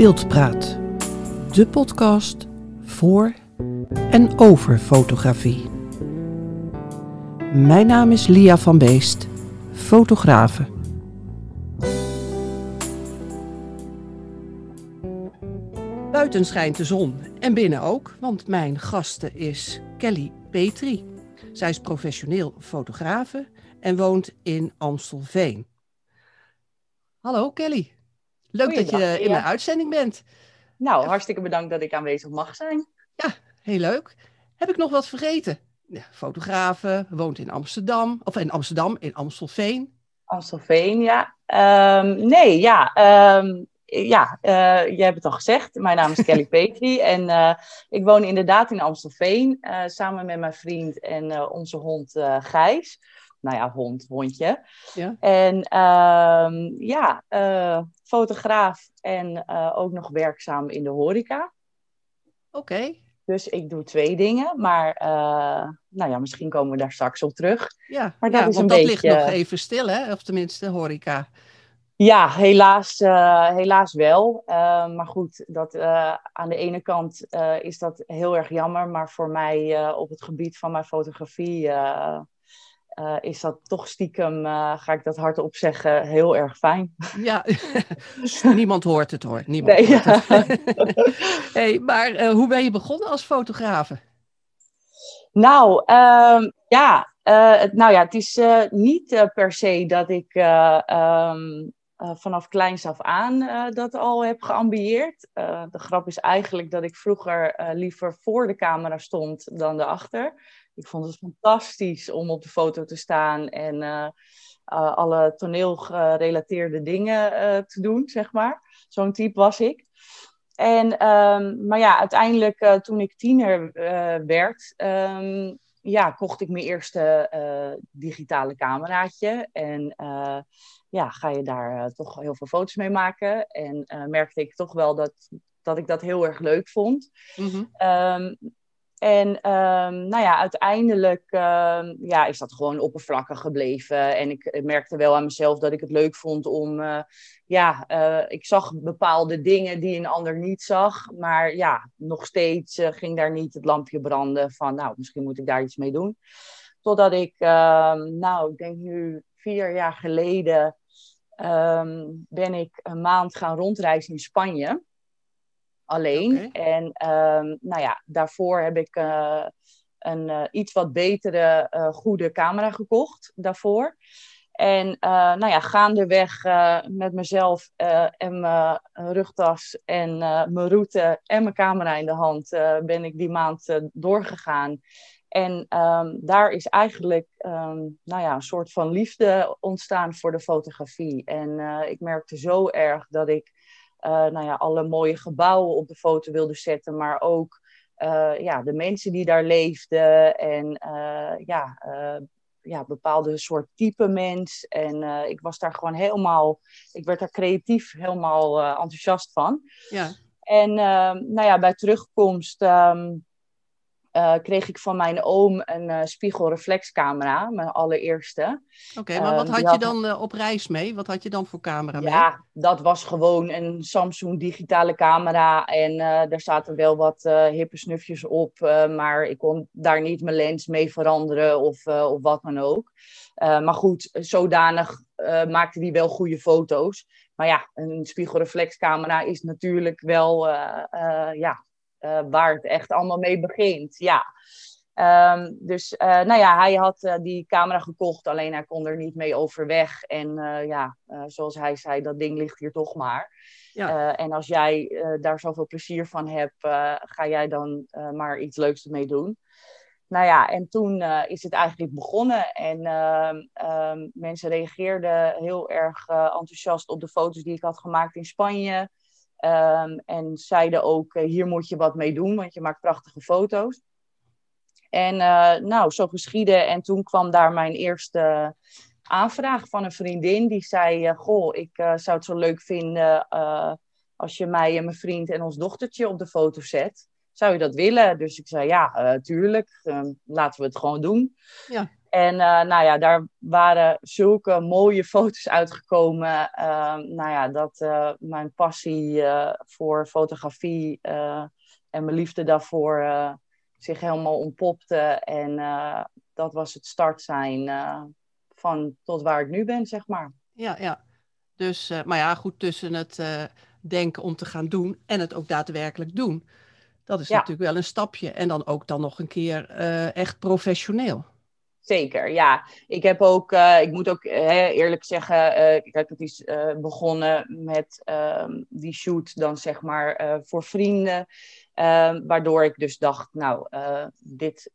Beeldpraat, de podcast voor en over fotografie. Mijn naam is Lia van Beest, fotografe. Buiten schijnt de zon en binnen ook, want mijn gaste is Kelly Petri. Zij is professioneel fotografe en woont in Amstelveen. Hallo Kelly. Leuk dat je in de uitzending bent. Nou, hartstikke bedankt dat ik aanwezig mag zijn. Ja, heel leuk. Heb ik nog wat vergeten? Ja, fotografe, woont in Amsterdam. Of in Amsterdam, in Amstelveen. Amstelveen, ja. Ehm, nee, ja. ehm, ja, eh, je hebt het al gezegd. Mijn naam is Kelly Petri en eh, ik woon inderdaad in Amstelveen eh, samen met mijn vriend en onze hond Gijs. Nou ja, hond, hondje. Ja. En ehm, ja, fotograaf en eh, ook nog werkzaam in de horeca. Oké, Dus ik doe twee dingen, maar eh, nou ja, misschien komen we daar straks op terug. ja. Maar dat ja is want een dat beetje- ligt nog even stil, hè? Of tenminste, horeca. Ja, helaas, eh, helaas wel. Maar goed, dat, aan de ene kant is dat heel erg jammer. Maar voor mij op het gebied van mijn fotografie eh, is dat toch stiekem, eh, ga ik dat hardop zeggen, heel erg fijn. Ja, niemand hoort het hoor. Niemand Nee, hoort ja. het. hey, maar eh, hoe ben je begonnen als fotografe? Nou, ehm, ja, het, nou ja, het is niet per se dat ik eh, ehm, eh, vanaf kleins af aan dat al heb geambieerd. De grap is eigenlijk dat ik vroeger liever voor de camera stond dan erachter. Ik vond het fantastisch om op de foto te staan en eh, eh, alle toneelgerelateerde dingen eh, te doen, zeg maar. Zo'n type was ik. En, ehm, maar ja, uiteindelijk toen ik tiener werd, ehm, ja, kocht ik mijn eerste digitale cameraatje. En ja, ga je daar toch heel veel foto's mee maken. En merkte ik toch wel dat, dat ik dat heel erg leuk vond. Ehm, en ehm, nou ja, uiteindelijk ehm, ja, is dat gewoon oppervlakkig gebleven. En ik merkte wel aan mezelf dat ik het leuk vond om... eh, ja, eh, ik zag bepaalde dingen die een ander niet zag. Maar ja, nog steeds eh, ging daar niet het lampje branden van... nou, misschien moet ik daar iets mee doen. Totdat ik, ehm, nou, ik denk nu vier jaar geleden... ben ik een maand gaan rondreizen in Spanje alleen. En ehm, nou ja, daarvoor heb ik eh, een eh, iets wat betere, eh, goede camera gekocht daarvoor. En nou ja, gaandeweg met mezelf en mijn rugtas en mijn route en mijn camera in de hand ben ik die maand doorgegaan. En ehm, daar is eigenlijk ehm, nou ja, een soort van liefde ontstaan voor de fotografie. En ik merkte zo erg dat ik nou ja, alle mooie gebouwen op de foto wilde zetten, maar ook eh, ja, de mensen die daar leefden en eh, ja, eh, ja, bepaalde soort type mens. En eh, ik was daar gewoon helemaal, ik werd daar creatief helemaal eh, enthousiast van. Ja, En nou ja, bij terugkomst ehm, eh, kreeg ik van mijn oom een eh, spiegelreflexcamera, mijn allereerste. oké. maar Eh, wat die had je dan eh, op reis mee? Wat had je dan voor camera mee? Ja, dat was gewoon een Samsung digitale camera. En eh, daar zaten wel wat eh, hippe snufjes op. eh, maar ik kon daar niet mijn lens mee veranderen of, eh, of wat dan ook. Eh, maar goed, zodanig eh, maakte die wel goede foto's. Maar ja, een spiegelreflexcamera is natuurlijk wel eh, eh, ja, eh, waar het echt allemaal mee begint. Ja. Ehm, dus eh, nou ja, hij had eh, die camera gekocht, alleen hij kon er niet mee overweg. En ja, zoals hij zei, dat ding ligt hier toch maar. Ja. En als jij daar zoveel plezier van hebt, ga jij dan maar iets leuks ermee doen. Nou ja, en toen is het eigenlijk begonnen. En ehm, ehm, mensen reageerden heel erg enthousiast op de foto's die ik had gemaakt in Spanje. Ehm, en zeiden ook, eh, hier moet je wat mee doen, want je maakt prachtige foto's. En eh, nou, zo geschiedde. En toen kwam daar mijn eerste aanvraag van een vriendin. Die zei, eh, goh, ik zou het zo leuk vinden als je mij en mijn vriend en ons dochtertje op de foto zet. Zou je dat willen? Dus ik zei, ja, tuurlijk. Eh, laten we het gewoon doen. Ja. En nou ja, daar waren zulke mooie foto's uitgekomen. Ehm, nou ja, dat mijn passie voor fotografie en mijn liefde daarvoor zich helemaal ontpopte. En dat was het start zijn van tot waar ik nu ben, zeg maar. Ja, ja. Dus, maar ja, goed, tussen het denken om te gaan doen en het ook daadwerkelijk doen. Dat is natuurlijk wel een stapje. En dan ook dan nog een keer echt professioneel. Zeker, ja. Ik heb ook, uh, ik moet ook uh, eerlijk zeggen, uh, kijk, het is begonnen met ehm, die shoot dan zeg maar voor vrienden. Ehm, waardoor ik dus dacht, nou, dit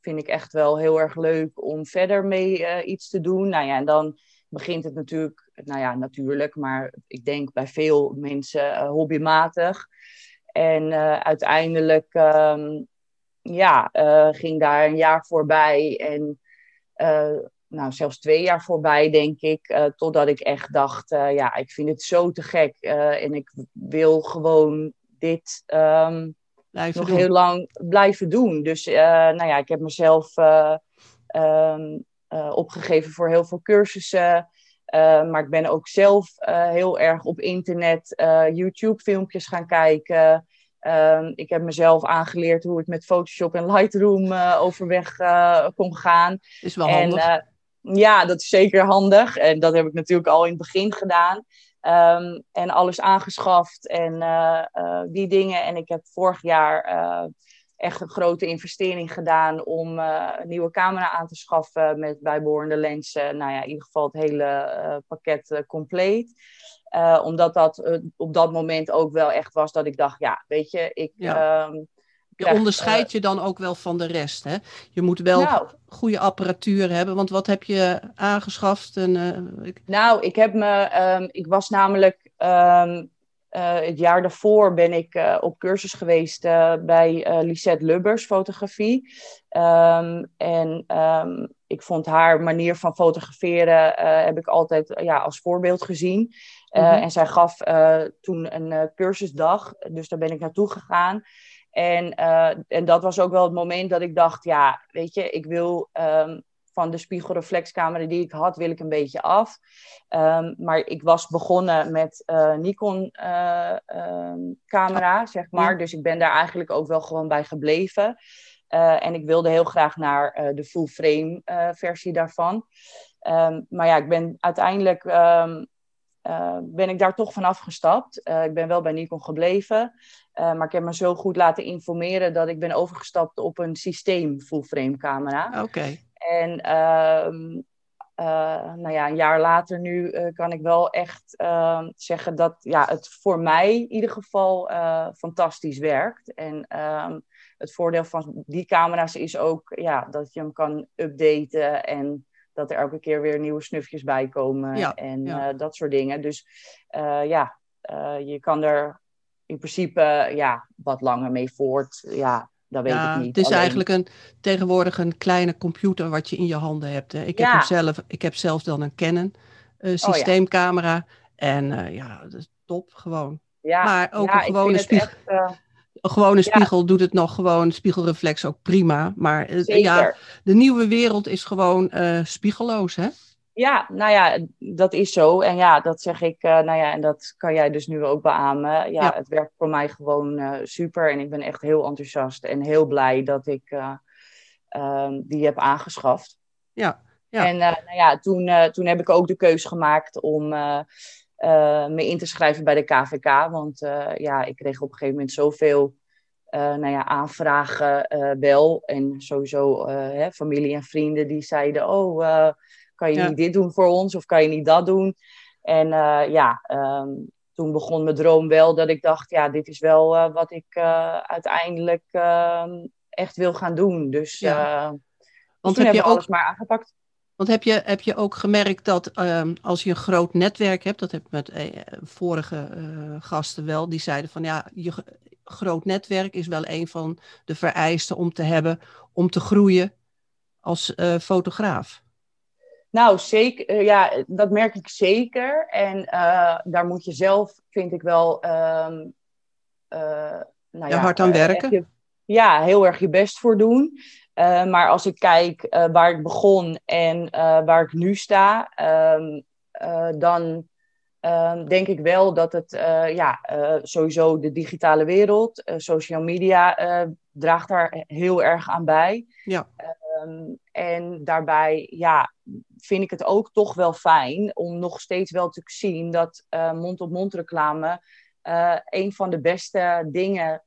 vind ik echt wel heel erg leuk om verder mee iets te doen. Nou ja, en dan begint het natuurlijk, nou ja, natuurlijk, maar ik denk bij veel mensen hobbymatig. En uiteindelijk um, ja, uh, ging daar een jaar voorbij en uh, nou, zelfs twee jaar voorbij, denk ik. totdat ik echt dacht, ja, ik vind het zo te gek en ik wil gewoon dit um, nog doen. heel lang blijven doen. Dus nou ja, ik heb mezelf um, opgegeven voor heel veel cursussen. Maar ik ben ook zelf heel erg op internet YouTube-filmpjes gaan kijken. Ehm, ik heb mezelf aangeleerd hoe ik met Photoshop en Lightroom overweg kon gaan. Is wel handig. En, ja, dat is zeker handig. En dat heb ik natuurlijk al in het begin gedaan. Um, en alles aangeschaft en die dingen. En ik heb vorig jaar echt een grote investering gedaan om een nieuwe camera aan te schaffen met bijbehorende lenzen. Nou ja, in ieder geval het hele pakket uh, compleet. omdat dat op dat moment ook wel echt was dat ik dacht, ja, weet je, ik... Ja. Um, je onderscheidt je dan ook wel van de rest, hè? Je moet wel nou, goede apparatuur hebben, want wat heb je aangeschaft? En, ik... Nou, ik heb me... Um, ik was namelijk... Um, uh, het jaar daarvoor ben ik uh, op cursus geweest uh, bij Lisette Lubbers fotografie. Um, en um, ik vond haar manier van fotograferen heb ik altijd ja, als voorbeeld gezien. Mm -hmm. En zij gaf toen een cursusdag, dus daar ben ik naartoe gegaan. En, en dat was ook wel het moment dat ik dacht, ja, weet je, ik wil um, van de spiegelreflexcamera die ik had, wil ik een beetje af. Um, maar ik was begonnen met uh, Nikon uh, um, camera, zeg maar. Dus ik ben daar eigenlijk ook wel gewoon bij gebleven. Uh, en ik wilde heel graag naar de full frame versie daarvan. Um, maar ja, ik ben uiteindelijk ben ik daar toch van afgestapt. ik ben wel bij Nikon gebleven. maar ik heb me zo goed laten informeren dat ik ben overgestapt op een systeem full frame camera. Oké. En uh, nou ja, een jaar later nu kan ik wel echt zeggen dat ja, het voor mij in ieder geval eh, fantastisch werkt. En ehm, het voordeel van die camera's is ook ja, dat je hem kan updaten en dat er elke keer weer nieuwe snufjes bij komen ja, en ja. dat soort dingen. Dus ja, je kan er in principe ja, wat langer mee voort. Ja, dat weet ja, ik niet. Het is eigenlijk een, tegenwoordig een kleine computer wat je in je handen hebt. Hè. Ik, heb hem zelf, ik heb zelf dan een Canon systeemcamera. Oh, ja. En ja, dat is top gewoon. Ja, maar ook een gewone spiegel. Echt, gewone spiegel doet het nog gewoon, spiegelreflex ook prima. Maar ja, de nieuwe wereld is gewoon spiegelloos, hè? Ja, nou ja, dat is zo. En ja, dat zeg ik, uh, nou ja, en dat kan jij dus nu ook beamen. Ja, ja. het werkt voor mij gewoon uh, super. En ik ben echt heel enthousiast en heel blij dat ik uh, die heb aangeschaft. Ja, ja. En nou ja, toen, toen heb ik ook de keuze gemaakt om me in te schrijven bij de KVK. Want ja, ik kreeg op een gegeven moment zoveel nou ja, aanvragen wel. En sowieso hè, familie en vrienden die zeiden, oh kan je niet dit doen voor ons of kan je niet dat doen? En uh, ja, um, toen begon mijn droom wel dat ik dacht, ja, dit is wel uh, wat ik uh, uiteindelijk ehm, echt wil gaan doen. Dus, ja. Want heb je alles maar aangepakt. Want heb je, heb je ook gemerkt dat um, als je een groot netwerk hebt, dat heb ik met vorige gasten wel, die zeiden van ja, je groot netwerk is wel een van de vereisten om te hebben om te groeien als fotograaf. Nou, zeker, eh, ja, dat merk ik zeker. En daar moet je zelf, vind ik wel. Um, uh, nou ja, hard aan werken. Je, ja, heel erg je best voor doen. Maar als ik kijk waar ik begon en waar ik nu sta, ehm, dan ehm, denk ik wel dat het ja, sowieso de digitale wereld, social media, draagt daar heel erg aan bij. Ja. Ehm, en daarbij ja, vind ik het ook toch wel fijn om nog steeds wel te zien dat mond-op-mond reclame uh, een van de beste dingen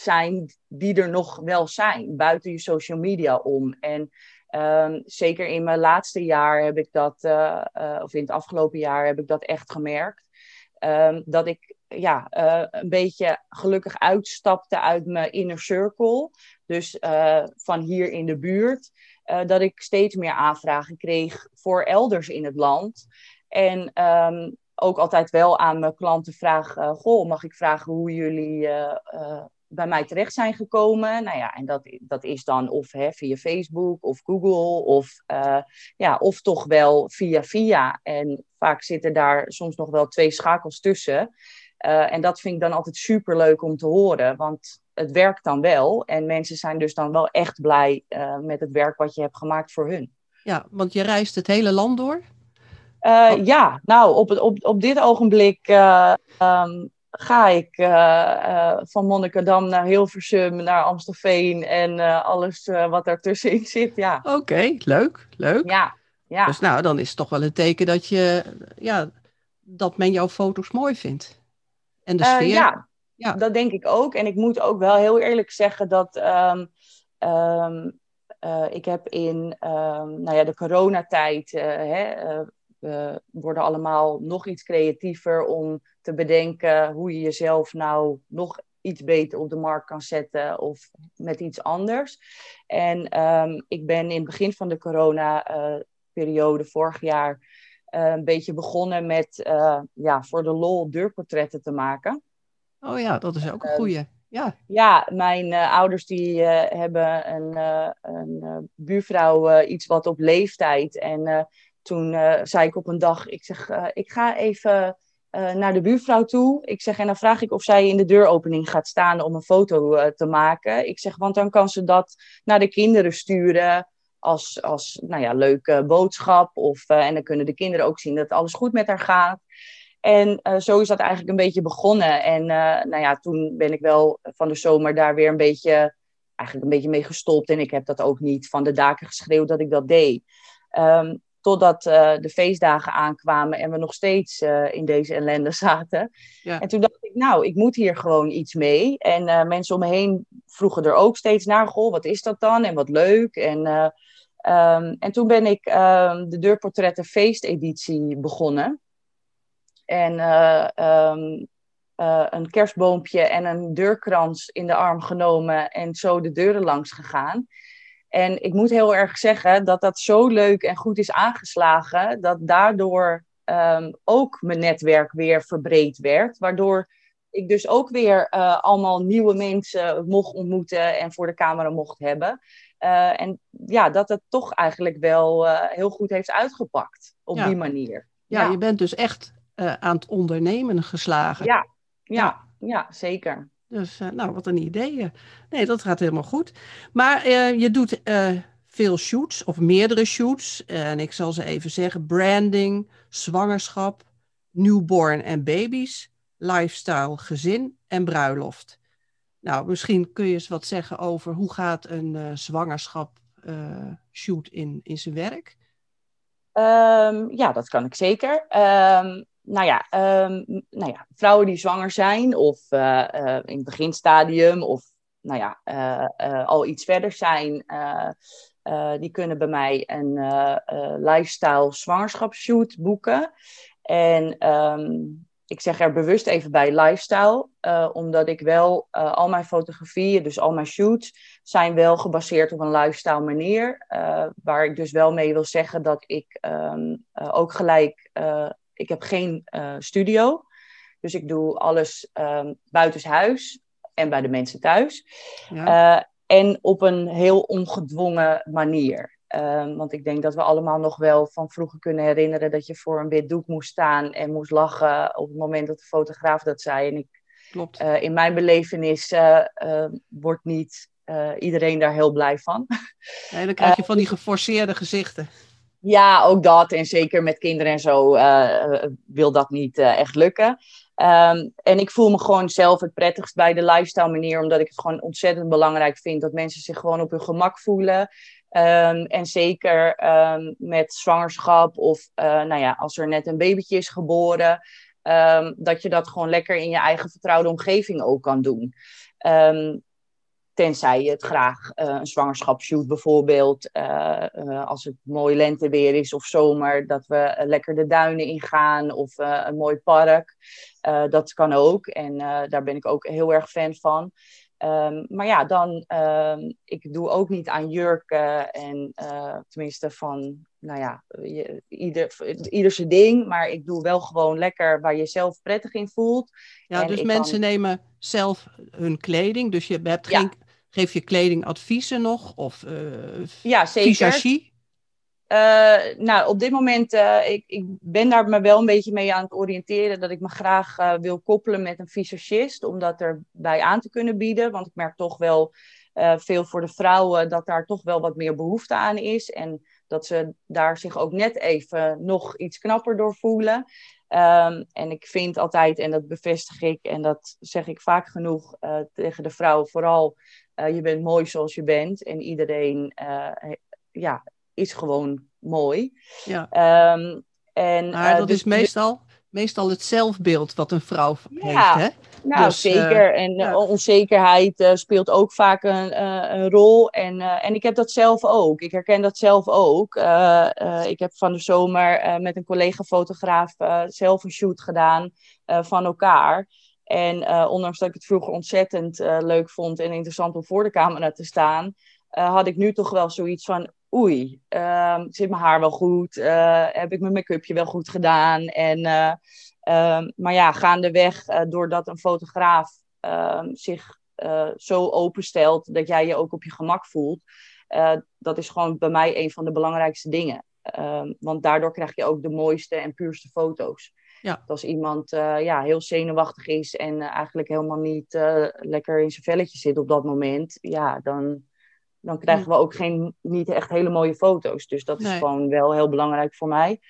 zijn die er nog wel zijn, buiten je social media om. En um, zeker in mijn laatste jaar heb ik dat, uh, of in het afgelopen jaar heb ik dat echt gemerkt. Um, dat ik ja, een beetje gelukkig uitstapte uit mijn inner circle. Dus van hier in de buurt. Dat ik steeds meer aanvragen kreeg voor elders in het land. En um, ook altijd wel aan mijn klanten vraag: Goh, mag ik vragen hoe jullie bij mij terecht zijn gekomen? Nou ja, en dat, dat is dan of hè, via Facebook of Google, of, ja, of toch wel via via. En vaak zitten daar soms nog wel twee schakels tussen. en dat vind ik dan altijd super leuk om te horen. Want het werkt dan wel. En mensen zijn dus dan wel echt blij uh, met het werk wat je hebt gemaakt voor hun. Ja, want je reist het hele land door? Uh, Ja, nou, op, het, op, op dit ogenblik um, ga ik van Monnikendam naar Hilversum, naar Amstelveen en alles wat daartussenin zit. Ja. Oké, leuk, leuk. Ja, ja. Dus nou, dan is het toch wel een teken dat, je, ja, dat men jouw foto's mooi vindt. En de sfeer. ja, ja. Dat denk ik ook. En ik moet ook wel heel eerlijk zeggen dat um, um, uh, ik heb in um, nou ja, de coronatijd, hè, we worden allemaal nog iets creatiever om te bedenken hoe je jezelf nou nog iets beter op de markt kan zetten of met iets anders. En ik ben in het begin van de corona-periode vorig jaar een beetje begonnen met ja, voor de lol deurportretten te maken. Oh ja, dat is ook een ehm, goeie. Ja, ja mijn uh, ouders die uh, hebben een, uh, een buurvrouw iets wat op leeftijd. En toen zei ik op een dag, ik zeg, ik ga even naar de buurvrouw toe. Ik zeg, en dan vraag ik of zij in de deuropening gaat staan om een foto te maken. Ik zeg, want dan kan ze dat naar de kinderen sturen als, als nou ja, leuke boodschap. Of, en dan kunnen de kinderen ook zien dat alles goed met haar gaat. En zo is dat eigenlijk een beetje begonnen. En nou ja, toen ben ik wel van de zomer daar weer een beetje, eigenlijk een beetje mee gestopt. En ik heb dat ook niet van de daken geschreeuwd dat ik dat deed. Um, totdat uh, de feestdagen aankwamen en we nog steeds in deze ellende zaten. Ja. En toen dacht ik, nou, ik moet hier gewoon iets mee. En mensen om me heen vroegen er ook steeds naar, goh, wat is dat dan? En wat leuk. En, um, en toen ben ik um, de Deurportretten feesteditie begonnen. En uh, een kerstboompje en een deurkrans in de arm genomen en zo de deuren langs gegaan. En ik moet heel erg zeggen dat dat zo leuk en goed is aangeslagen, dat daardoor um, ook mijn netwerk weer verbreed werd. Waardoor ik dus ook weer uh, allemaal nieuwe mensen mocht ontmoeten en voor de camera mocht hebben. Uh, en ja, dat het toch eigenlijk wel uh, heel goed heeft uitgepakt op ja. die manier. Ja, ja, je bent dus echt aan het ondernemen geslagen. Ja, ja, ja zeker. Dus uh, nou, wat een idee. Nee, dat gaat helemaal goed. Maar uh, je doet veel shoots of meerdere shoots. En ik zal ze even zeggen: branding, zwangerschap, newborn en baby's, lifestyle, gezin en bruiloft. Nou, misschien kun je eens wat zeggen over hoe gaat een zwangerschap shoot in, in zijn werk? Um, ja, dat kan ik zeker. Um, nou ja, um, nou ja, vrouwen die zwanger zijn of uh, uh, in het beginstadium of nou ja, uh, al iets verder zijn, die kunnen bij mij een lifestyle zwangerschapsshoot boeken. En um, ik zeg er bewust even bij lifestyle, omdat ik wel al mijn fotografieën, dus al mijn shoots, zijn wel gebaseerd op een lifestyle manier. waar ik dus wel mee wil zeggen dat ik um, ook gelijk ik heb geen uh, studio. Dus ik doe alles um, buitenshuis en bij de mensen thuis. Ja. Uh, en op een heel ongedwongen manier. Um, want ik denk dat we allemaal nog wel van vroeger kunnen herinneren dat je voor een wit doek moest staan en moest lachen op het moment dat de fotograaf dat zei. En ik, Klopt. Uh, in mijn belevenis wordt niet iedereen daar heel blij van. En dan krijg je van die geforceerde gezichten. Ja, ook dat. En zeker met kinderen en zo wil dat niet echt lukken. Ehm, en ik voel me gewoon zelf het prettigst bij de lifestyle manier, omdat ik het gewoon ontzettend belangrijk vind dat mensen zich gewoon op hun gemak voelen. Ehm, en zeker ehm, met zwangerschap of nou ja, als er net een babytje is geboren, dat je dat gewoon lekker in je eigen vertrouwde omgeving ook kan doen. Tenzij je het graag uh, een zwangerschapsshoot bijvoorbeeld, uh, als het mooi lenteweer is of zomer, dat we lekker de duinen ingaan of een mooi park. dat kan ook en daar ben ik ook heel erg fan van. Um, maar ja, dan, um, ik doe ook niet aan jurken en tenminste van, nou ja, je, ieder, ieder zijn ding, maar ik doe wel gewoon lekker waar je zelf prettig in voelt. Ja, dus mensen nemen zelf hun kleding, dus je hebt geen Geef je kledingadviezen nog? Of uh, ja, zeker. Uh, nou, op dit moment, uh, ik, ik ben daar me wel een beetje mee aan het oriënteren. Dat ik me graag uh, wil koppelen met een visagist. Om dat erbij aan te kunnen bieden. Want ik merk toch wel veel voor de vrouwen dat daar toch wel wat meer behoefte aan is. En dat ze daar zich ook net even nog iets knapper door voelen. Um, en ik vind altijd, en dat bevestig ik en dat zeg ik vaak genoeg tegen de vrouwen, vooral uh, je bent mooi zoals je bent. En iedereen uh, ja, is gewoon mooi. Ja. Um, en, maar uh, dat dus, is meestal, meestal het zelfbeeld wat een vrouw ja, heeft. Hè? Nou, dus, zeker. en ja. onzekerheid speelt ook vaak een, een rol. En, en ik heb dat zelf ook. Ik herken dat zelf ook. ik heb van de zomer met een collega-fotograaf zelf een shoot gedaan van elkaar. En uh, ondanks dat ik het vroeger ontzettend uh, leuk vond en interessant om voor de camera te staan, uh, had ik nu toch wel zoiets van, oei, ehm, zit mijn haar wel goed? heb ik mijn make-upje wel goed gedaan? En, um, maar ja, gaandeweg, doordat een fotograaf ehm, zich zo openstelt dat jij je ook op je gemak voelt, dat is gewoon bij mij een van de belangrijkste dingen. want daardoor krijg je ook de mooiste en puurste foto's. Ja. Als iemand uh, ja, heel zenuwachtig is en uh, eigenlijk helemaal niet uh, lekker in zijn velletje zit op dat moment, ja, dan, dan krijgen we ook geen, niet echt hele mooie foto's. Dus dat is nee. gewoon wel heel belangrijk voor mij.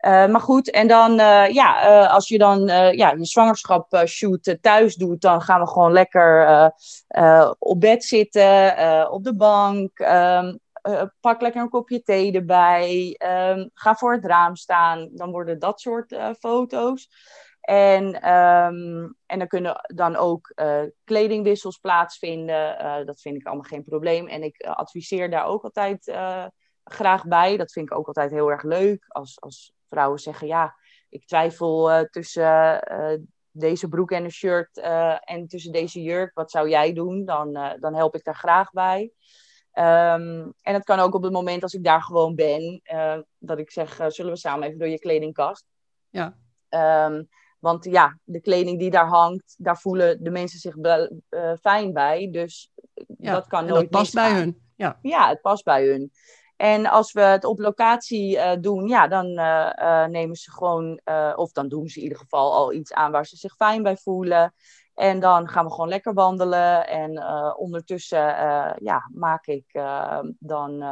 maar goed, en dan, ja, als je dan ja, je zwangerschap shoot thuis doet, dan gaan we gewoon lekker op bed zitten, op de bank. Um, uh, pak lekker een kopje thee erbij. Um, ga voor het raam staan. Dan worden dat soort uh, foto's. En, um, en dan kunnen dan ook uh, kledingwissels plaatsvinden. dat vind ik allemaal geen probleem. En ik adviseer daar ook altijd graag bij. Dat vind ik ook altijd heel erg leuk. Als, als vrouwen zeggen, ja, ik twijfel tussen deze broek en een shirt en tussen deze jurk. Wat zou jij doen? Dan, dan help ik daar graag bij. Um, en het kan ook op het moment als ik daar gewoon ben, uh, dat ik zeg, uh, zullen we samen even door je kledingkast? Ja. Um, want ja, de kleding die daar hangt, daar voelen de mensen zich uh, fijn bij. Dus ja, dat kan nooit dat past bij hun. Ja. ja, het past bij hun. En als we het op locatie doen, ja, dan nemen ze gewoon, of dan doen ze in ieder geval al iets aan waar ze zich fijn bij voelen. En dan gaan we gewoon lekker wandelen. En uh, ondertussen uh, ja, maak ik uh, dan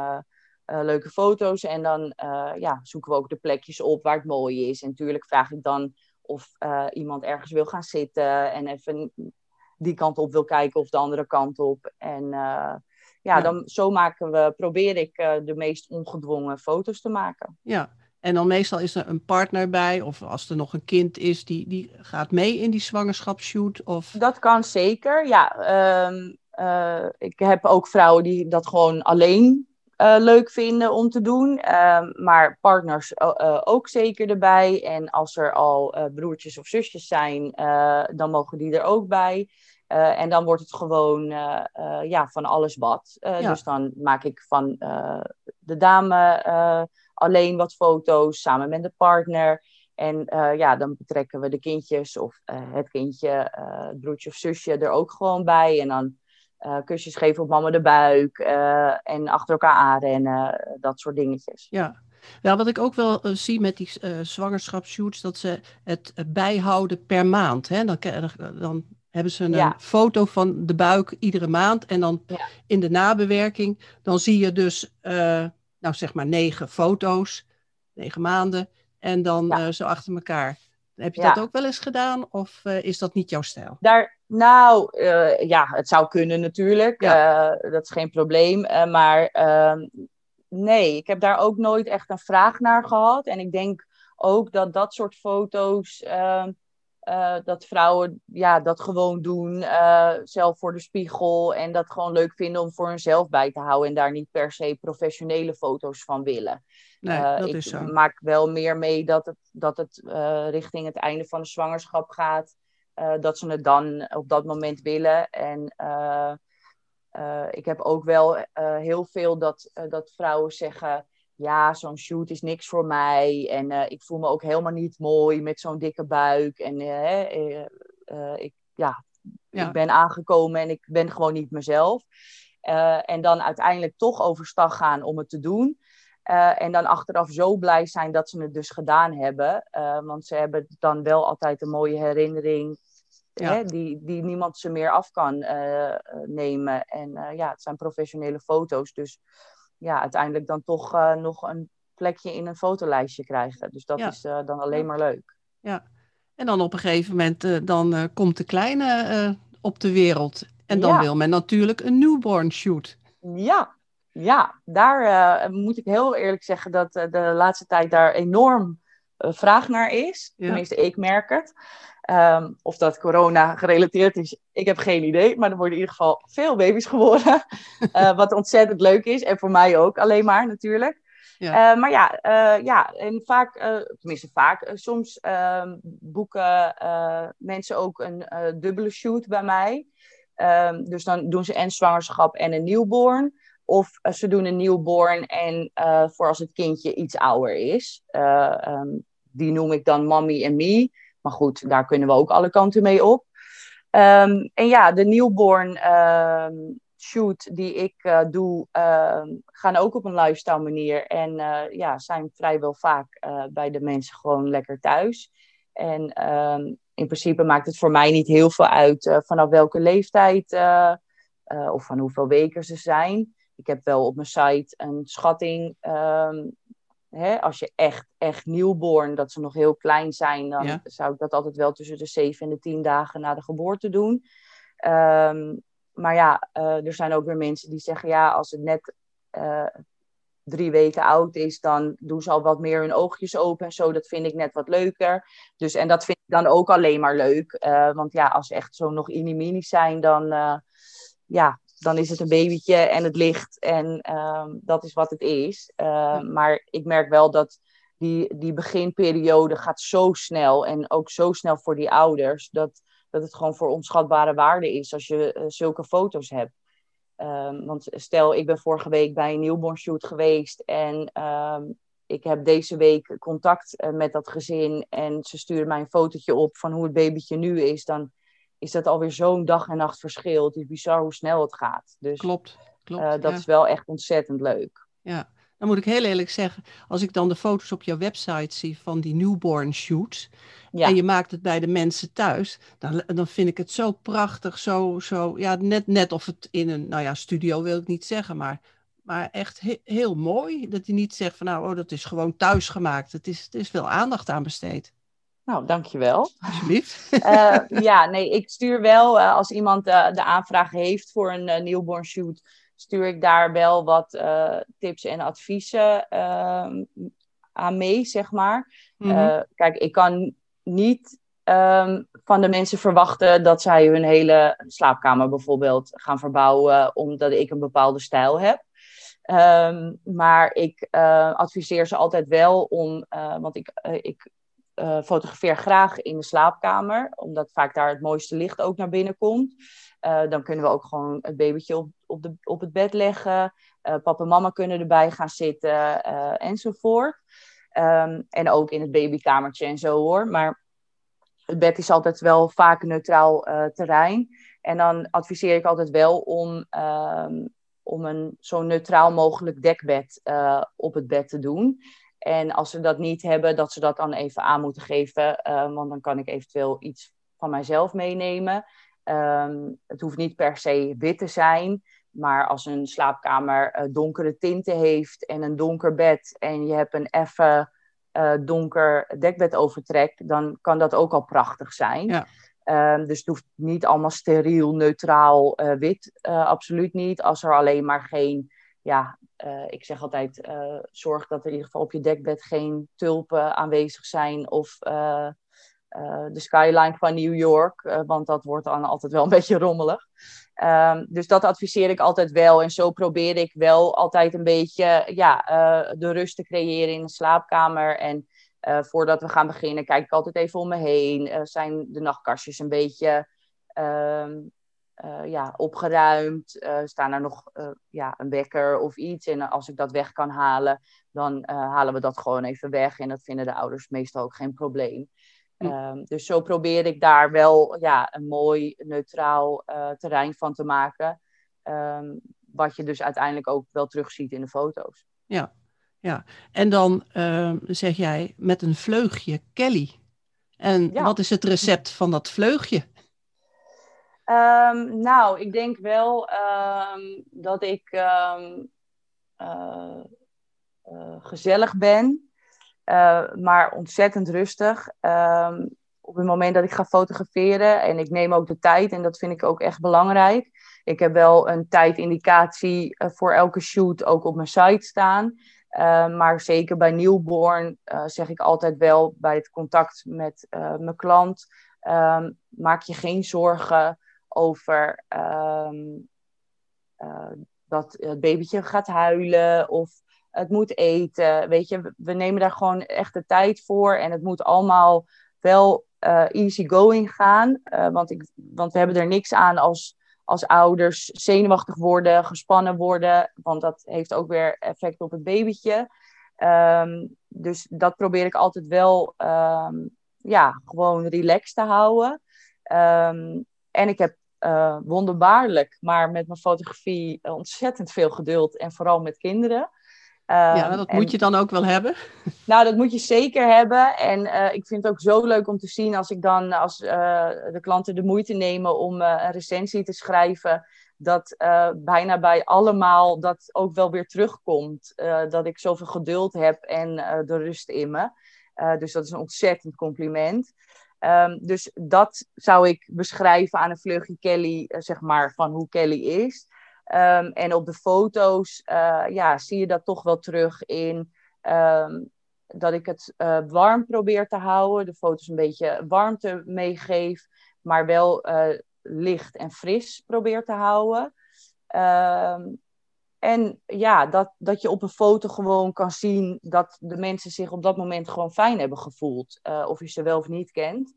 leuke foto's. En dan ja, zoeken we ook de plekjes op waar het mooi is. En natuurlijk vraag ik dan of iemand ergens wil gaan zitten. En even die kant op wil kijken of de andere kant op. En ja, ja, dan zo maken we, probeer ik de meest ongedwongen foto's te maken. Ja, en dan meestal is er een partner bij, of als er nog een kind is, die, die gaat mee in die zwangerschapsshoot? Of... Dat kan zeker, ja. Um, uh, ik heb ook vrouwen die dat gewoon alleen uh, leuk vinden om te doen. Uh, maar partners uh, ook zeker erbij. En als er al broertjes of zusjes zijn, dan mogen die er ook bij. en dan wordt het gewoon ja, van alles wat. Ja. Dus dan maak ik van de dame alleen wat foto's samen met de partner. En uh, ja, dan betrekken we de kindjes of uh, het kindje, uh, het broertje of zusje er ook gewoon bij. En dan kusjes geven op mama de buik en achter elkaar aanrennen, dat soort dingetjes. Ja, ja, wat ik ook wel zie met die uh, zwangerschapsshoots, dat ze het bijhouden per maand. Hè? Dan, dan hebben ze een foto van de buik iedere maand. En dan in de nabewerking, dan zie je dus, nou zeg maar negen foto's, negen maanden. En dan uh, zo achter elkaar. Heb je dat ook wel eens gedaan of uh, is dat niet jouw stijl? Daar, nou, ja, het zou kunnen natuurlijk. dat is geen probleem. maar ehm, nee, ik heb daar ook nooit echt een vraag naar gehad. En ik denk ook dat dat soort foto's ehm, uh, dat vrouwen ja, dat gewoon doen, uh, zelf voor de spiegel. En dat gewoon leuk vinden om voor hunzelf bij te houden. En daar niet per se professionele foto's van willen. Nee, uh, dat ik is zo. maak wel meer mee dat het, dat het richting het einde van de zwangerschap gaat. dat ze het dan op dat moment willen. En ik heb ook wel heel veel dat, dat vrouwen zeggen ja, zo'n shoot is niks voor mij. En uh, ik voel me ook helemaal niet mooi met zo'n dikke buik. En uh, uh, ik, ja, ja, ik ben aangekomen en ik ben gewoon niet mezelf. en dan uiteindelijk toch overstag gaan om het te doen. en dan achteraf zo blij zijn dat ze het dus gedaan hebben. want ze hebben dan wel altijd een mooie herinnering. Ja. Hè, die, die niemand ze meer af kan nemen. En ja, het zijn professionele foto's. Dus ja, uiteindelijk dan toch uh, nog een plekje in een fotolijstje krijgen. Dus dat is uh, dan alleen maar leuk. Ja, en dan op een gegeven moment uh, dan komt de kleine op de wereld. En dan wil men natuurlijk een newborn shoot. Ja, ja daar moet ik heel eerlijk zeggen dat de laatste tijd daar enorm vraag naar is. Tenminste, ik merk het. Um, of dat corona gerelateerd is, ik heb geen idee. Maar er worden in ieder geval veel baby's geboren. uh, wat ontzettend leuk is. En voor mij ook alleen maar natuurlijk. Ja. Uh, maar ja, uh, ja, en vaak, tenminste vaak, soms ehm, boeken mensen ook een dubbele shoot bij mij. Um, dus dan doen ze en zwangerschap en een newborn. Of ze doen een newborn en voor als het kindje iets ouder is. Um, die noem ik dan mommy en me. Maar goed, daar kunnen we ook alle kanten mee op. Um, en ja, de newborn um, shoot die ik uh, doe, um, gaan ook op een lifestyle manier. En uh, ja, zijn vrijwel vaak uh, bij de mensen gewoon lekker thuis. En in principe maakt het voor mij niet heel veel uit vanaf welke leeftijd of van hoeveel weken ze zijn. Ik heb wel op mijn site een schatting hè, als je echt, echt nieuwborn, dat ze nog heel klein zijn, dan zou ik dat altijd wel tussen de zeven en de tien dagen na de geboorte doen. Um, maar ja, uh, er zijn ook weer mensen die zeggen, ja, als het net uh, drie weken oud is, dan doen ze al wat meer hun oogjes open en zo. Dat vind ik net wat leuker. Dus, en dat vind ik dan ook alleen maar leuk. Uh, want ja, als ze echt zo nog inimini zijn, dan, ja, dan is het een babytje en het licht en um, dat is wat het is. Uh, maar ik merk wel dat die, die beginperiode gaat zo snel en ook zo snel voor die ouders, dat, dat het gewoon voor onschatbare waarde is als je uh, zulke foto's hebt. Um, want stel, ik ben vorige week bij een newborn shoot geweest en um, ik heb deze week contact uh, met dat gezin en ze sturen mij een fotootje op van hoe het babytje nu is, dan is dat alweer zo'n dag en nacht verschil. Het is bizar hoe snel het gaat. Dus klopt, klopt. Uh, dat is wel echt ontzettend leuk. Ja, dan moet ik heel eerlijk zeggen, als ik dan de foto's op jouw website zie van die newborn shoots, ja. en je maakt het bij de mensen thuis, dan, dan vind ik het zo prachtig, zo, zo ja, net, net of het in een, nou ja, studio wil ik niet zeggen, maar, maar echt he, heel mooi. Dat hij niet zegt van nou, oh, dat is gewoon thuis gemaakt. Het is, het is veel aandacht aan besteed. Nou, dankjewel. Alsjeblieft. uh, ja, nee, ik stuur wel, uh, als iemand uh, de aanvraag heeft voor een newborn shoot, stuur ik daar wel wat tips en adviezen ehm, aan mee, zeg maar. Mm -hmm. kijk, ik kan niet um, van de mensen verwachten dat zij hun hele slaapkamer bijvoorbeeld gaan verbouwen, omdat ik een bepaalde stijl heb. Um, maar ik adviseer ze altijd wel om, want ik, ik uh, fotografeer graag in de slaapkamer, omdat vaak daar het mooiste licht ook naar binnen komt. Uh, dan kunnen we ook gewoon het babytje op, op, de, op het bed leggen. Uh, papa en mama kunnen erbij gaan zitten enzovoort. Um, en ook in het babykamertje en zo hoor. Maar het bed is altijd wel vaak neutraal terrein. En dan adviseer ik altijd wel om, um, om een zo neutraal mogelijk dekbed op het bed te doen. En als ze dat niet hebben, dat ze dat dan even aan moeten geven. Uh, want dan kan ik eventueel iets van mijzelf meenemen. Ehm, het hoeft niet per se wit te zijn, maar als een slaapkamer uh, donkere tinten heeft en een donker bed en je hebt een effe uh, donker dekbedovertrek, dan kan dat ook al prachtig zijn. Ja. Ehm, dus het hoeft niet allemaal steriel, neutraal, uh, wit. absoluut niet. Als er alleen maar geen, ja, ik zeg altijd, zorg dat er in ieder geval op je dekbed geen tulpen aanwezig zijn of uh, de skyline van New York, want dat wordt dan altijd wel een beetje rommelig. Um, dus dat adviseer ik altijd wel. En zo probeer ik wel altijd een beetje ja, de rust te creëren in de slaapkamer. En voordat we gaan beginnen, kijk ik altijd even om me heen. zijn de nachtkastjes een beetje ehm, ja, opgeruimd? staan er nog ja, een wekker of iets? En als ik dat weg kan halen, dan halen we dat gewoon even weg. En dat vinden de ouders meestal ook geen probleem. Um, dus zo probeer ik daar wel ja, een mooi neutraal uh, terrein van te maken. Um, wat je dus uiteindelijk ook wel terugziet in de foto's. Ja, ja. en dan uh, zeg jij met een vleugje Kelly. En ja. wat is het recept van dat vleugje? Um, nou, ik denk wel dat ik uh, gezellig ben. Uh, maar ontzettend rustig. Op het moment dat ik ga fotograferen en ik neem ook de tijd en dat vind ik ook echt belangrijk. Ik heb wel een tijdindicatie voor elke shoot ook op mijn site staan. Maar zeker bij newborn zeg ik altijd wel bij het contact met mijn klant: maak je geen zorgen over um, dat het babytje gaat huilen of het moet eten. Weet je, we nemen daar gewoon echt de tijd voor. En het moet allemaal wel uh, easy going gaan. Uh, want, ik, want we hebben er niks aan als, als ouders zenuwachtig worden, gespannen worden. Want dat heeft ook weer effect op het babytje. Um, dus dat probeer ik altijd wel um, ja, gewoon relaxed te houden. En ik heb uh, wonderbaarlijk, maar met mijn fotografie ontzettend veel geduld. En vooral met kinderen ja, ehm, dat moet je dan ook wel hebben. Nou, dat moet je zeker hebben. En uh, ik vind het ook zo leuk om te zien als ik dan, als uh, de klanten de moeite nemen om een recensie te schrijven, dat bijna bij allemaal dat ook wel weer terugkomt. dat ik zoveel geduld heb en de rust in me. dus dat is een ontzettend compliment. Um, dus dat zou ik beschrijven aan een vleugje Kelly, zeg maar, van hoe Kelly is. Um, en op de foto's uh, ja, zie je dat toch wel terug in um, dat ik het uh, warm probeer te houden. De foto's een beetje warmte meegeef, maar wel licht en fris probeer te houden. En ja, dat, dat je op een foto gewoon kan zien dat de mensen zich op dat moment gewoon fijn hebben gevoeld. of je ze wel of niet kent.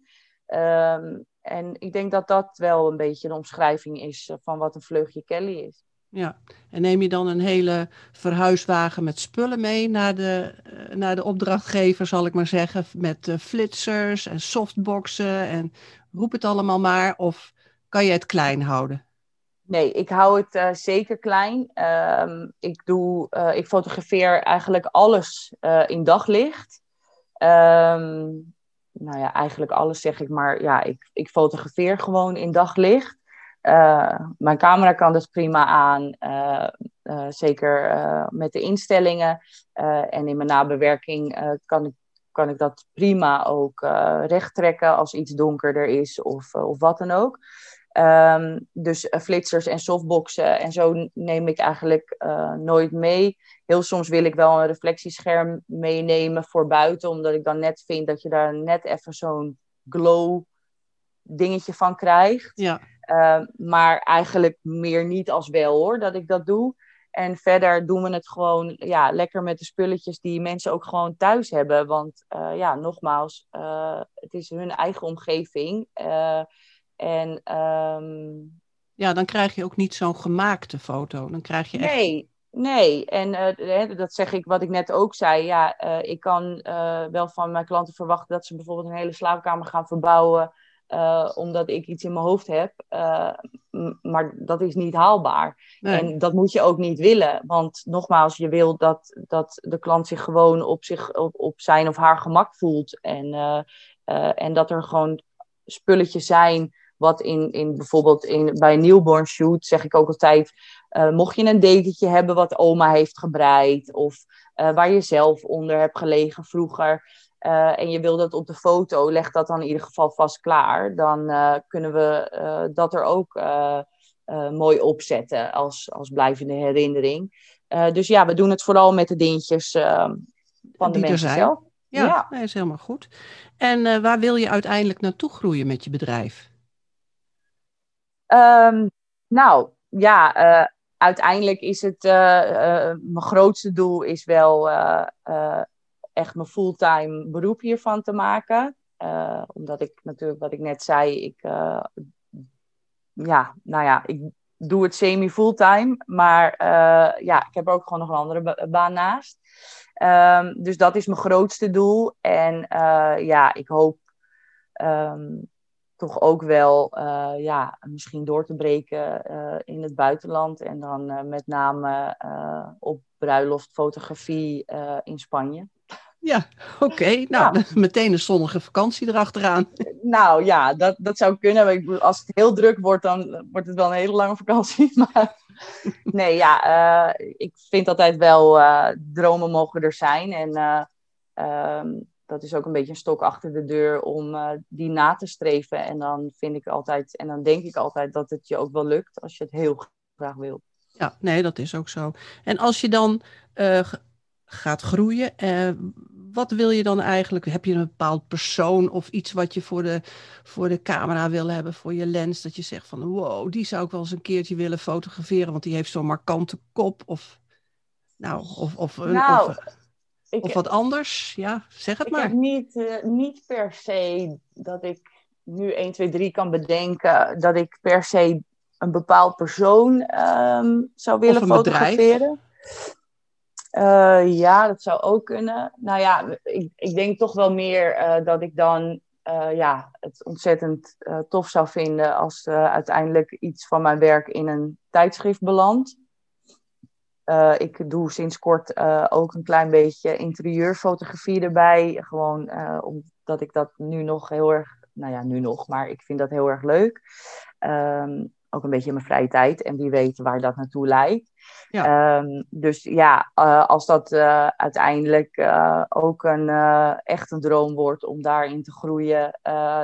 Um, en ik denk dat dat wel een beetje een omschrijving is van wat een vleugje Kelly is. Ja, en neem je dan een hele verhuiswagen met spullen mee naar de, eh, naar de opdrachtgever, zal ik maar zeggen, met flitsers en softboxen en roep het allemaal maar, of kan je het klein houden? Nee, ik hou het uh, zeker klein. Um, ik, doe, uh, ik fotografeer eigenlijk alles uh, in daglicht. Um, nou ja, eigenlijk alles zeg ik, maar ja, ik, ik fotografeer gewoon in daglicht. Mijn camera kan dus prima aan, zeker met de instellingen. en in mijn nabewerking kan, ik, kan ik dat prima ook recht trekken als iets donkerder is of, of wat dan ook. Um, dus flitsers en softboxen en zo neem ik eigenlijk nooit mee. Heel soms wil ik wel een reflectiescherm meenemen voor buiten, omdat ik dan net vind dat je daar net even zo'n glow dingetje van krijgt. Ja. Ehm, maar eigenlijk meer niet als wel hoor, dat ik dat doe. En verder doen we het gewoon ja, lekker met de spulletjes die mensen ook gewoon thuis hebben. Want uh, ja, nogmaals, het is hun eigen omgeving. En, um... Ja, dan krijg je ook niet zo'n gemaakte foto. Dan krijg je echt... Nee, nee. En dat zeg ik wat ik net ook zei. Ja, ik kan wel van mijn klanten verwachten dat ze bijvoorbeeld een hele slaapkamer gaan verbouwen omdat ik iets in mijn hoofd heb. Maar dat is niet haalbaar. En dat moet je ook niet willen. Want nogmaals, je wil dat, dat de klant zich gewoon op, zich, op, op zijn of haar gemak voelt. En, en dat er gewoon spulletjes zijn wat in, in bijvoorbeeld in, bij een newborn shoot zeg ik ook altijd, mocht je een dekentje hebben wat oma heeft gebreid, of waar je zelf onder hebt gelegen vroeger, en je wil dat op de foto, leg dat dan in ieder geval vast klaar. Dan kunnen we dat er ook mooi opzetten als, als blijvende herinnering. dus ja, we doen het vooral met de dingetjes van de mensen zelf. Ja, ja. dat is helemaal goed. En waar wil je uiteindelijk naartoe groeien met je bedrijf? Um, nou, ja, uh, uiteindelijk is het, uh, mijn grootste doel is wel echt mijn fulltime beroep hiervan te maken. omdat ik natuurlijk, wat ik net zei, ik, ja, nou ja, ik doe het semi-fulltime. Maar ja, ik heb ook gewoon nog een andere baan naast. Um, dus dat is mijn grootste doel. En ja, ik hoop um, toch ook wel uh, ja, misschien door te breken uh, in het buitenland. En dan met name op bruiloftfotografie in Spanje. Ja, oké. Nou, ja. meteen een zonnige vakantie erachteraan. Nou ja, dat, dat zou kunnen. Als het heel druk wordt, dan wordt het wel een hele lange vakantie. Maar nee, ja, ik vind altijd wel, dromen mogen er zijn. En um, dat is ook een beetje een stok achter de deur om die na te streven. En dan vind ik altijd, en dan denk ik altijd dat het je ook wel lukt als je het heel graag wil. Ja, nee, dat is ook zo. En als je dan gaat groeien, wat wil je dan eigenlijk? Heb je een bepaald persoon of iets wat je voor de, voor de camera wil hebben, voor je lens? Dat je zegt van wow, die zou ik wel eens een keertje willen fotograferen, want die heeft zo'n markante kop. Of, nou, of, of, nou, of, ik, of wat anders. Ja, zeg het ik maar. Heb niet, uh, niet per se dat ik nu 1, 2, 3 kan bedenken dat ik per se een bepaald persoon um, zou willen fotograferen. Bedrijf. Uh, ja, dat zou ook kunnen. Nou ja, ik, ik denk toch wel meer uh, dat ik dan uh, ja, het ontzettend tof zou vinden als uiteindelijk iets van mijn werk in een tijdschrift belandt. Ik doe sinds kort ook een klein beetje interieurfotografie erbij. Gewoon omdat ik dat nu nog heel erg, nou ja, nu nog, maar ik vind dat heel erg leuk. Um, ook een beetje in mijn vrije tijd. En wie weet waar dat naartoe leidt. Ja. Um, dus ja, als dat uiteindelijk ook een, echt een droom wordt om daarin te groeien,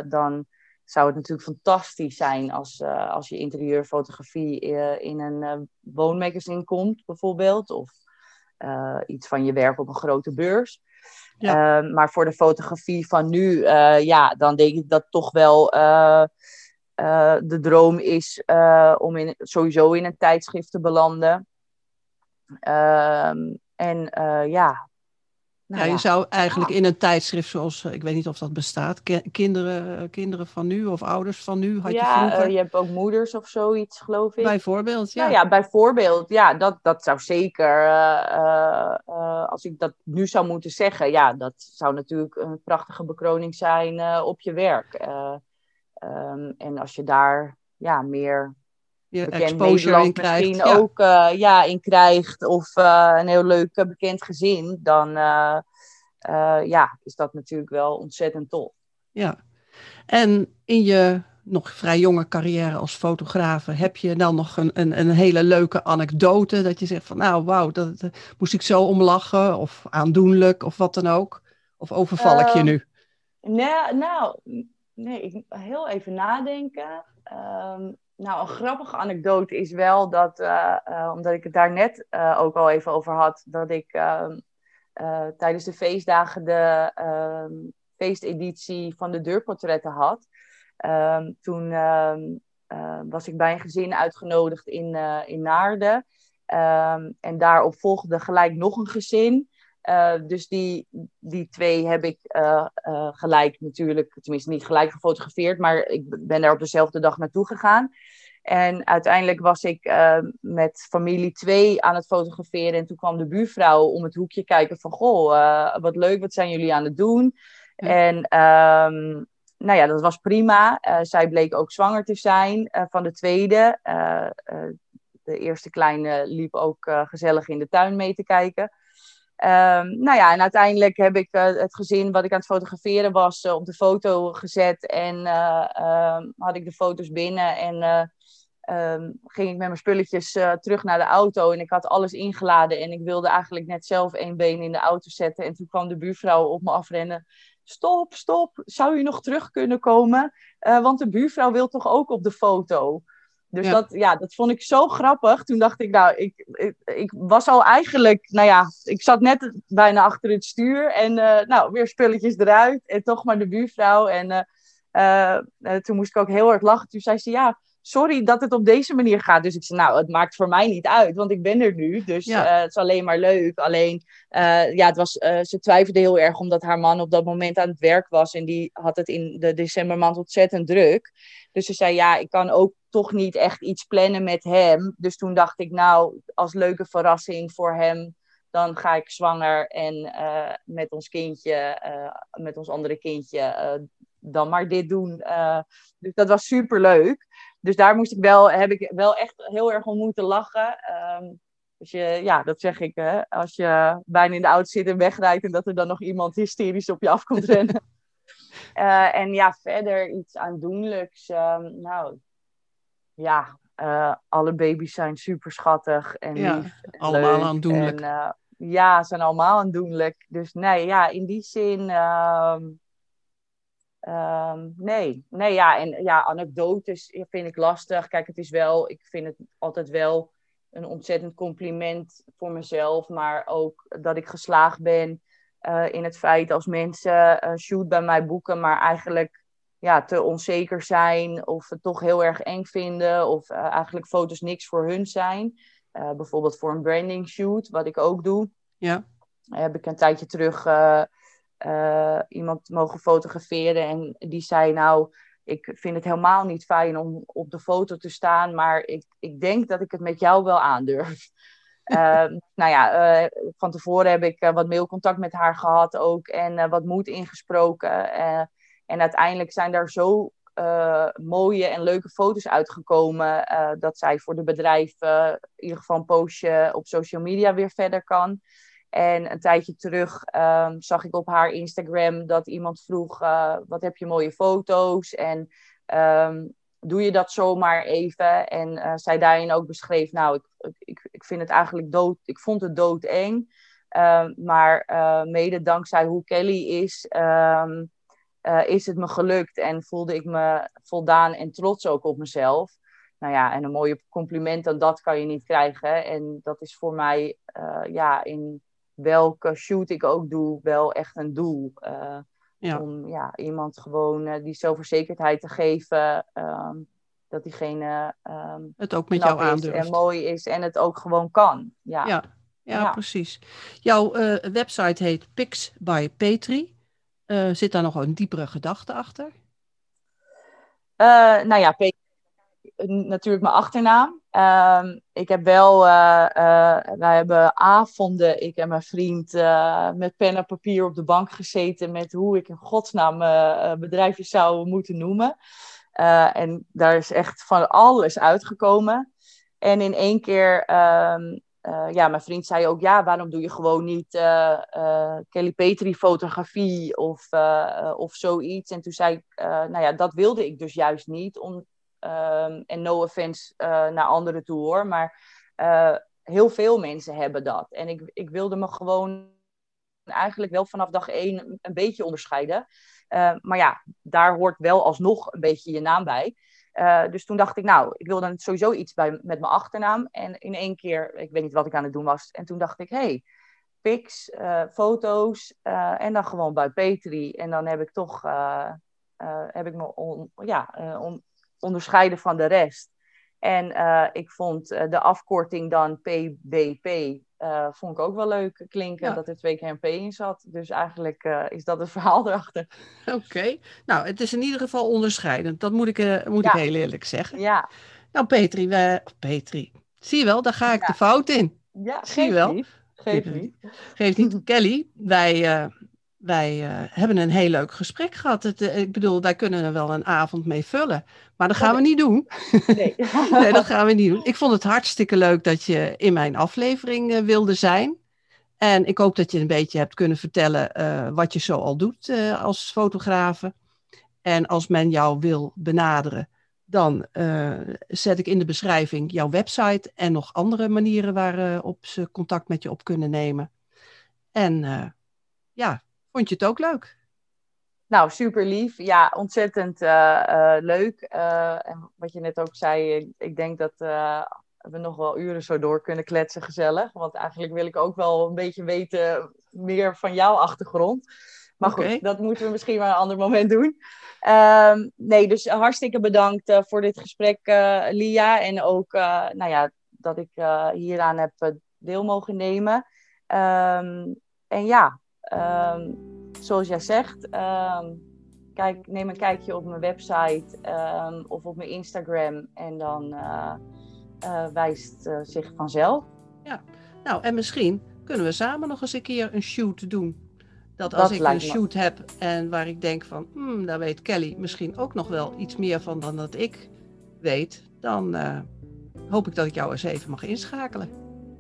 dan zou het natuurlijk fantastisch zijn als, als je interieurfotografie in een woonmagazine komt, bijvoorbeeld. Of iets van je werk op een grote beurs. Ja. Ehm, maar voor de fotografie van nu, ja, dan denk ik dat toch wel uh, de droom is uh, om in, sowieso in een tijdschrift te belanden. Uh, en uh, ja. Nou ja, je zou eigenlijk in een tijdschrift zoals, ik weet niet of dat bestaat, kinderen, kinderen van nu of ouders van nu had ja, je vroeger. je hebt ook moeders of zoiets, geloof ik. Bijvoorbeeld, ja. Nou ja, bijvoorbeeld, ja, dat, dat zou zeker, als ik dat nu zou moeten zeggen, ja, dat zou natuurlijk een prachtige bekroning zijn op je werk. Um, en als je daar ja, meer je bekend Nederland in krijgt, misschien ja. ook uh, ja, in krijgt. Of uh, een heel leuk uh, bekend gezin. Dan ja, is dat natuurlijk wel ontzettend tof. Ja. En in je nog vrij jonge carrière als fotografe, heb je dan nog een, een, een hele leuke anekdote dat je zegt van nou wauw, dat, dat, moest ik zo om lachen of aandoenlijk of wat dan ook? Of overval ik je ehm, nu? Nee, nou, Nee, ik heel even nadenken. Um, nou, een grappige anekdote is wel dat, uh, uh, omdat ik het daar net uh, ook al even over had, dat ik ehm, tijdens de feestdagen de ehm, feesteditie van de deurportretten had. toen was ik bij een gezin uitgenodigd in, in Naarden. en daarop volgde gelijk nog een gezin. Uh, dus die, die twee heb ik uh, uh, gelijk natuurlijk, tenminste niet gelijk gefotografeerd, maar ik ben daar op dezelfde dag naartoe gegaan. En uiteindelijk was ik met familie 2 aan het fotograferen. En toen kwam de buurvrouw om het hoekje kijken van... Goh, wat leuk, wat zijn jullie aan het doen? Ja. En um, nou ja, dat was prima. zij bleek ook zwanger te zijn van de tweede. de eerste kleine liep ook gezellig in de tuin mee te kijken. Ehm, nou ja, en uiteindelijk heb ik het gezin wat ik aan het fotograferen was op de foto gezet. En ehm, had ik de foto's binnen en um, ging ik met mijn spulletjes terug naar de auto en ik had alles ingeladen en ik wilde eigenlijk net zelf één been in de auto zetten. En toen kwam de buurvrouw op me afrennen. Stop, stop, zou je nog terug kunnen komen? Want de buurvrouw wil toch ook op de foto? Dus Dat, ja, dat vond ik zo grappig. Toen dacht ik, nou, ik, ik, ik, was al eigenlijk, nou ja, ik zat net bijna achter het stuur. En uh, nou, weer spulletjes eruit. En toch maar de buurvrouw. En toen moest ik ook heel hard lachen. Toen zei ze, ja, sorry dat het op deze manier gaat. Dus ik zei, nou, het maakt voor mij niet uit, want ik ben er nu. Dus eh, het is alleen maar leuk. Alleen, uh, ja, het was, uh, ze twijfelde heel erg omdat haar man op dat moment aan het werk was. En die had het in de decembermaand ontzettend druk. Dus ze zei, ja, ik kan ook toch niet echt iets plannen met hem. Dus toen dacht ik, nou, als leuke verrassing voor hem... Dan ga ik zwanger en met ons kindje, met ons andere kindje, dan maar dit doen. dus dat was super leuk dus daar moest ik wel, heb ik wel echt heel erg om moeten lachen. Um, dus je, ja, dat zeg ik, hè, als je bijna in de auto zit en wegrijdt en dat er dan nog iemand hysterisch op je af komt rennen. en ja, verder iets aandoenlijks. Um, nou, ja, uh, alle baby's zijn super schattig en ja, lief. En allemaal leuk. aandoenlijk. En, uh, ja, zijn allemaal aandoenlijk. Dus nee, ja, in die zin. Uh, Um, nee, nee, ja, en ja, anekdotes vind ik lastig. Kijk, het is wel, ik vind het altijd wel een ontzettend compliment voor mezelf, maar ook dat ik geslaagd ben uh, in het feit als mensen uh, shoot bij mij boeken, maar eigenlijk ja, te onzeker zijn of het toch heel erg eng vinden of uh, eigenlijk foto's niks voor hun zijn. bijvoorbeeld voor een branding shoot, wat ik ook doe. Ja. Heb ik een tijdje terug uh, iemand mogen fotograferen. En die zei, nou, ik vind het helemaal niet fijn om op de foto te staan, maar ik, ik denk dat ik het met jou wel aandurf. uh, nou ja, van tevoren heb ik wat mailcontact met haar gehad ook en wat moed ingesproken. En uiteindelijk zijn daar zo mooie en leuke foto's uitgekomen dat zij voor de bedrijven in ieder geval een postje op social media weer verder kan. En een tijdje terug um, zag ik op haar Instagram dat iemand vroeg: Wat heb je mooie foto's? En um, doe je dat zomaar even? En zij daarin ook beschreef: Nou, ik, ik, ik vind het eigenlijk dood. Ik vond het doodeng. Um, maar mede dankzij hoe Kelly is, is het me gelukt. En voelde ik me voldaan en trots ook op mezelf. Nou ja, en een mooie compliment dan dat kan je niet krijgen. En dat is voor mij ja, in welke shoot ik ook doe, wel echt een doel. Uh, ja. Om ja, iemand gewoon die zelfverzekerdheid te geven. Um, dat diegene um, het ook met jou aandurft. En mooi is en het ook gewoon kan. Ja, ja, ja, ja. precies. Jouw website heet Pix by Petri. Zit daar nog een diepere gedachte achter? nou ja, natuurlijk mijn achternaam. Ehm, ik heb wel, uh, wij hebben avonden, ik en mijn vriend, met pen en papier op de bank gezeten met hoe ik in godsnaam bedrijfjes zou moeten noemen. en daar is echt van alles uitgekomen. En in één keer, um, ja, mijn vriend zei ook, ja, waarom doe je gewoon niet Kelly Petri fotografie of, of zoiets? En toen zei ik, nou ja, dat wilde ik dus juist niet, om, Um, en no offense uh, naar anderen toe hoor. Maar uh, heel veel mensen hebben dat. En ik, ik wilde me gewoon eigenlijk wel vanaf dag één een beetje onderscheiden. Uh, maar ja, daar hoort wel alsnog een beetje je naam bij. Dus toen dacht ik, nou, ik wil dan sowieso iets bij, met mijn achternaam. En in één keer, ik weet niet wat ik aan het doen was. En toen dacht ik, hey, pics, foto's en dan gewoon bij Petri. En dan heb ik toch, heb ik me on, ja, on, onderscheiden van de rest. En uh, ik vond uh, de afkorting dan PBP, uh, eh, vond ik ook wel leuk klinken, ja. dat er twee keer een P in zat. Dus eigenlijk is dat het verhaal erachter. Oké, nou het is in ieder geval onderscheidend, dat moet ik, moet ja. ik heel eerlijk zeggen. Ja. Nou Petri, we... Petri, zie je wel, daar ga ik ja. de fout in. Ja, zie je wel. Niet. Geef niet. Geef niet. Kelly, wij wij uh, hebben een heel leuk gesprek gehad. Het, uh, ik bedoel, wij kunnen er wel een avond mee vullen. Maar dat gaan we niet doen. Nee. nee, dat gaan we niet doen. Ik vond het hartstikke leuk dat je in mijn aflevering uh, wilde zijn. En ik hoop dat je een beetje hebt kunnen vertellen eh, wat je zo al doet als fotografe. En als men jou wil benaderen, dan zet ik in de beschrijving jouw website en nog andere manieren waarop ze contact met je op kunnen nemen. En ja, vond je het ook leuk? Nou, super lief. Ja, ontzettend leuk. en wat je net ook zei, ik, ik denk dat we nog wel uren zo door kunnen kletsen, gezellig. Want eigenlijk wil ik ook wel een beetje weten meer van jouw achtergrond. Maar goed, dat moeten we misschien maar een ander moment doen. Ehm, nee, dus hartstikke bedankt voor dit gesprek, Lia. En ook nou ja, dat ik hieraan heb deel mogen nemen. Um, en ja, um, zoals jij zegt, kijk, neem een kijkje op mijn website of op mijn Instagram. En dan uh, wijst uh, zich vanzelf. Ja, nou en misschien kunnen we samen nog eens een keer een shoot doen. Dat als ik een shoot heb en waar ik denk van, hmm, daar weet Kelly misschien ook nog wel iets meer van dan dat ik weet, dan hoop ik dat ik jou eens even mag inschakelen.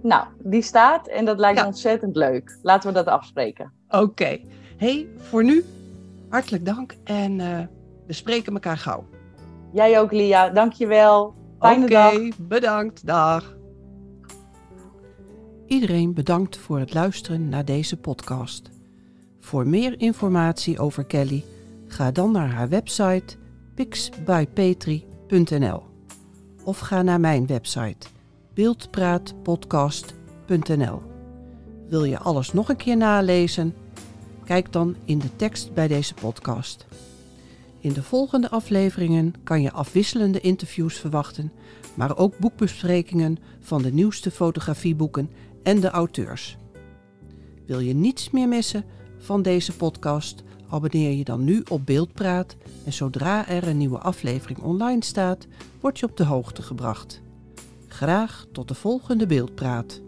Nou, die staat en dat lijkt me ontzettend leuk. Laten we dat afspreken. Oké. Okay. hey, voor nu hartelijk dank en we spreken elkaar gauw. Jij ook, Lia. Dankjewel. Fijne Oké, dag. bedankt. Dag. Iedereen bedankt voor het luisteren naar deze podcast. Voor meer informatie over Kelly, ga dan naar haar website pixbypetri.nl of ga naar mijn website beeldpraatpodcast.nl. Wil je alles nog een keer nalezen? Kijk dan in de tekst bij deze podcast. In de volgende afleveringen kan je afwisselende interviews verwachten, maar ook boekbesprekingen van de nieuwste fotografieboeken en de auteurs. Wil je niets meer missen van deze podcast? Abonneer je dan nu op Beeldpraat en zodra er een nieuwe aflevering online staat, word je op de hoogte gebracht. Graag tot de volgende Beeldpraat.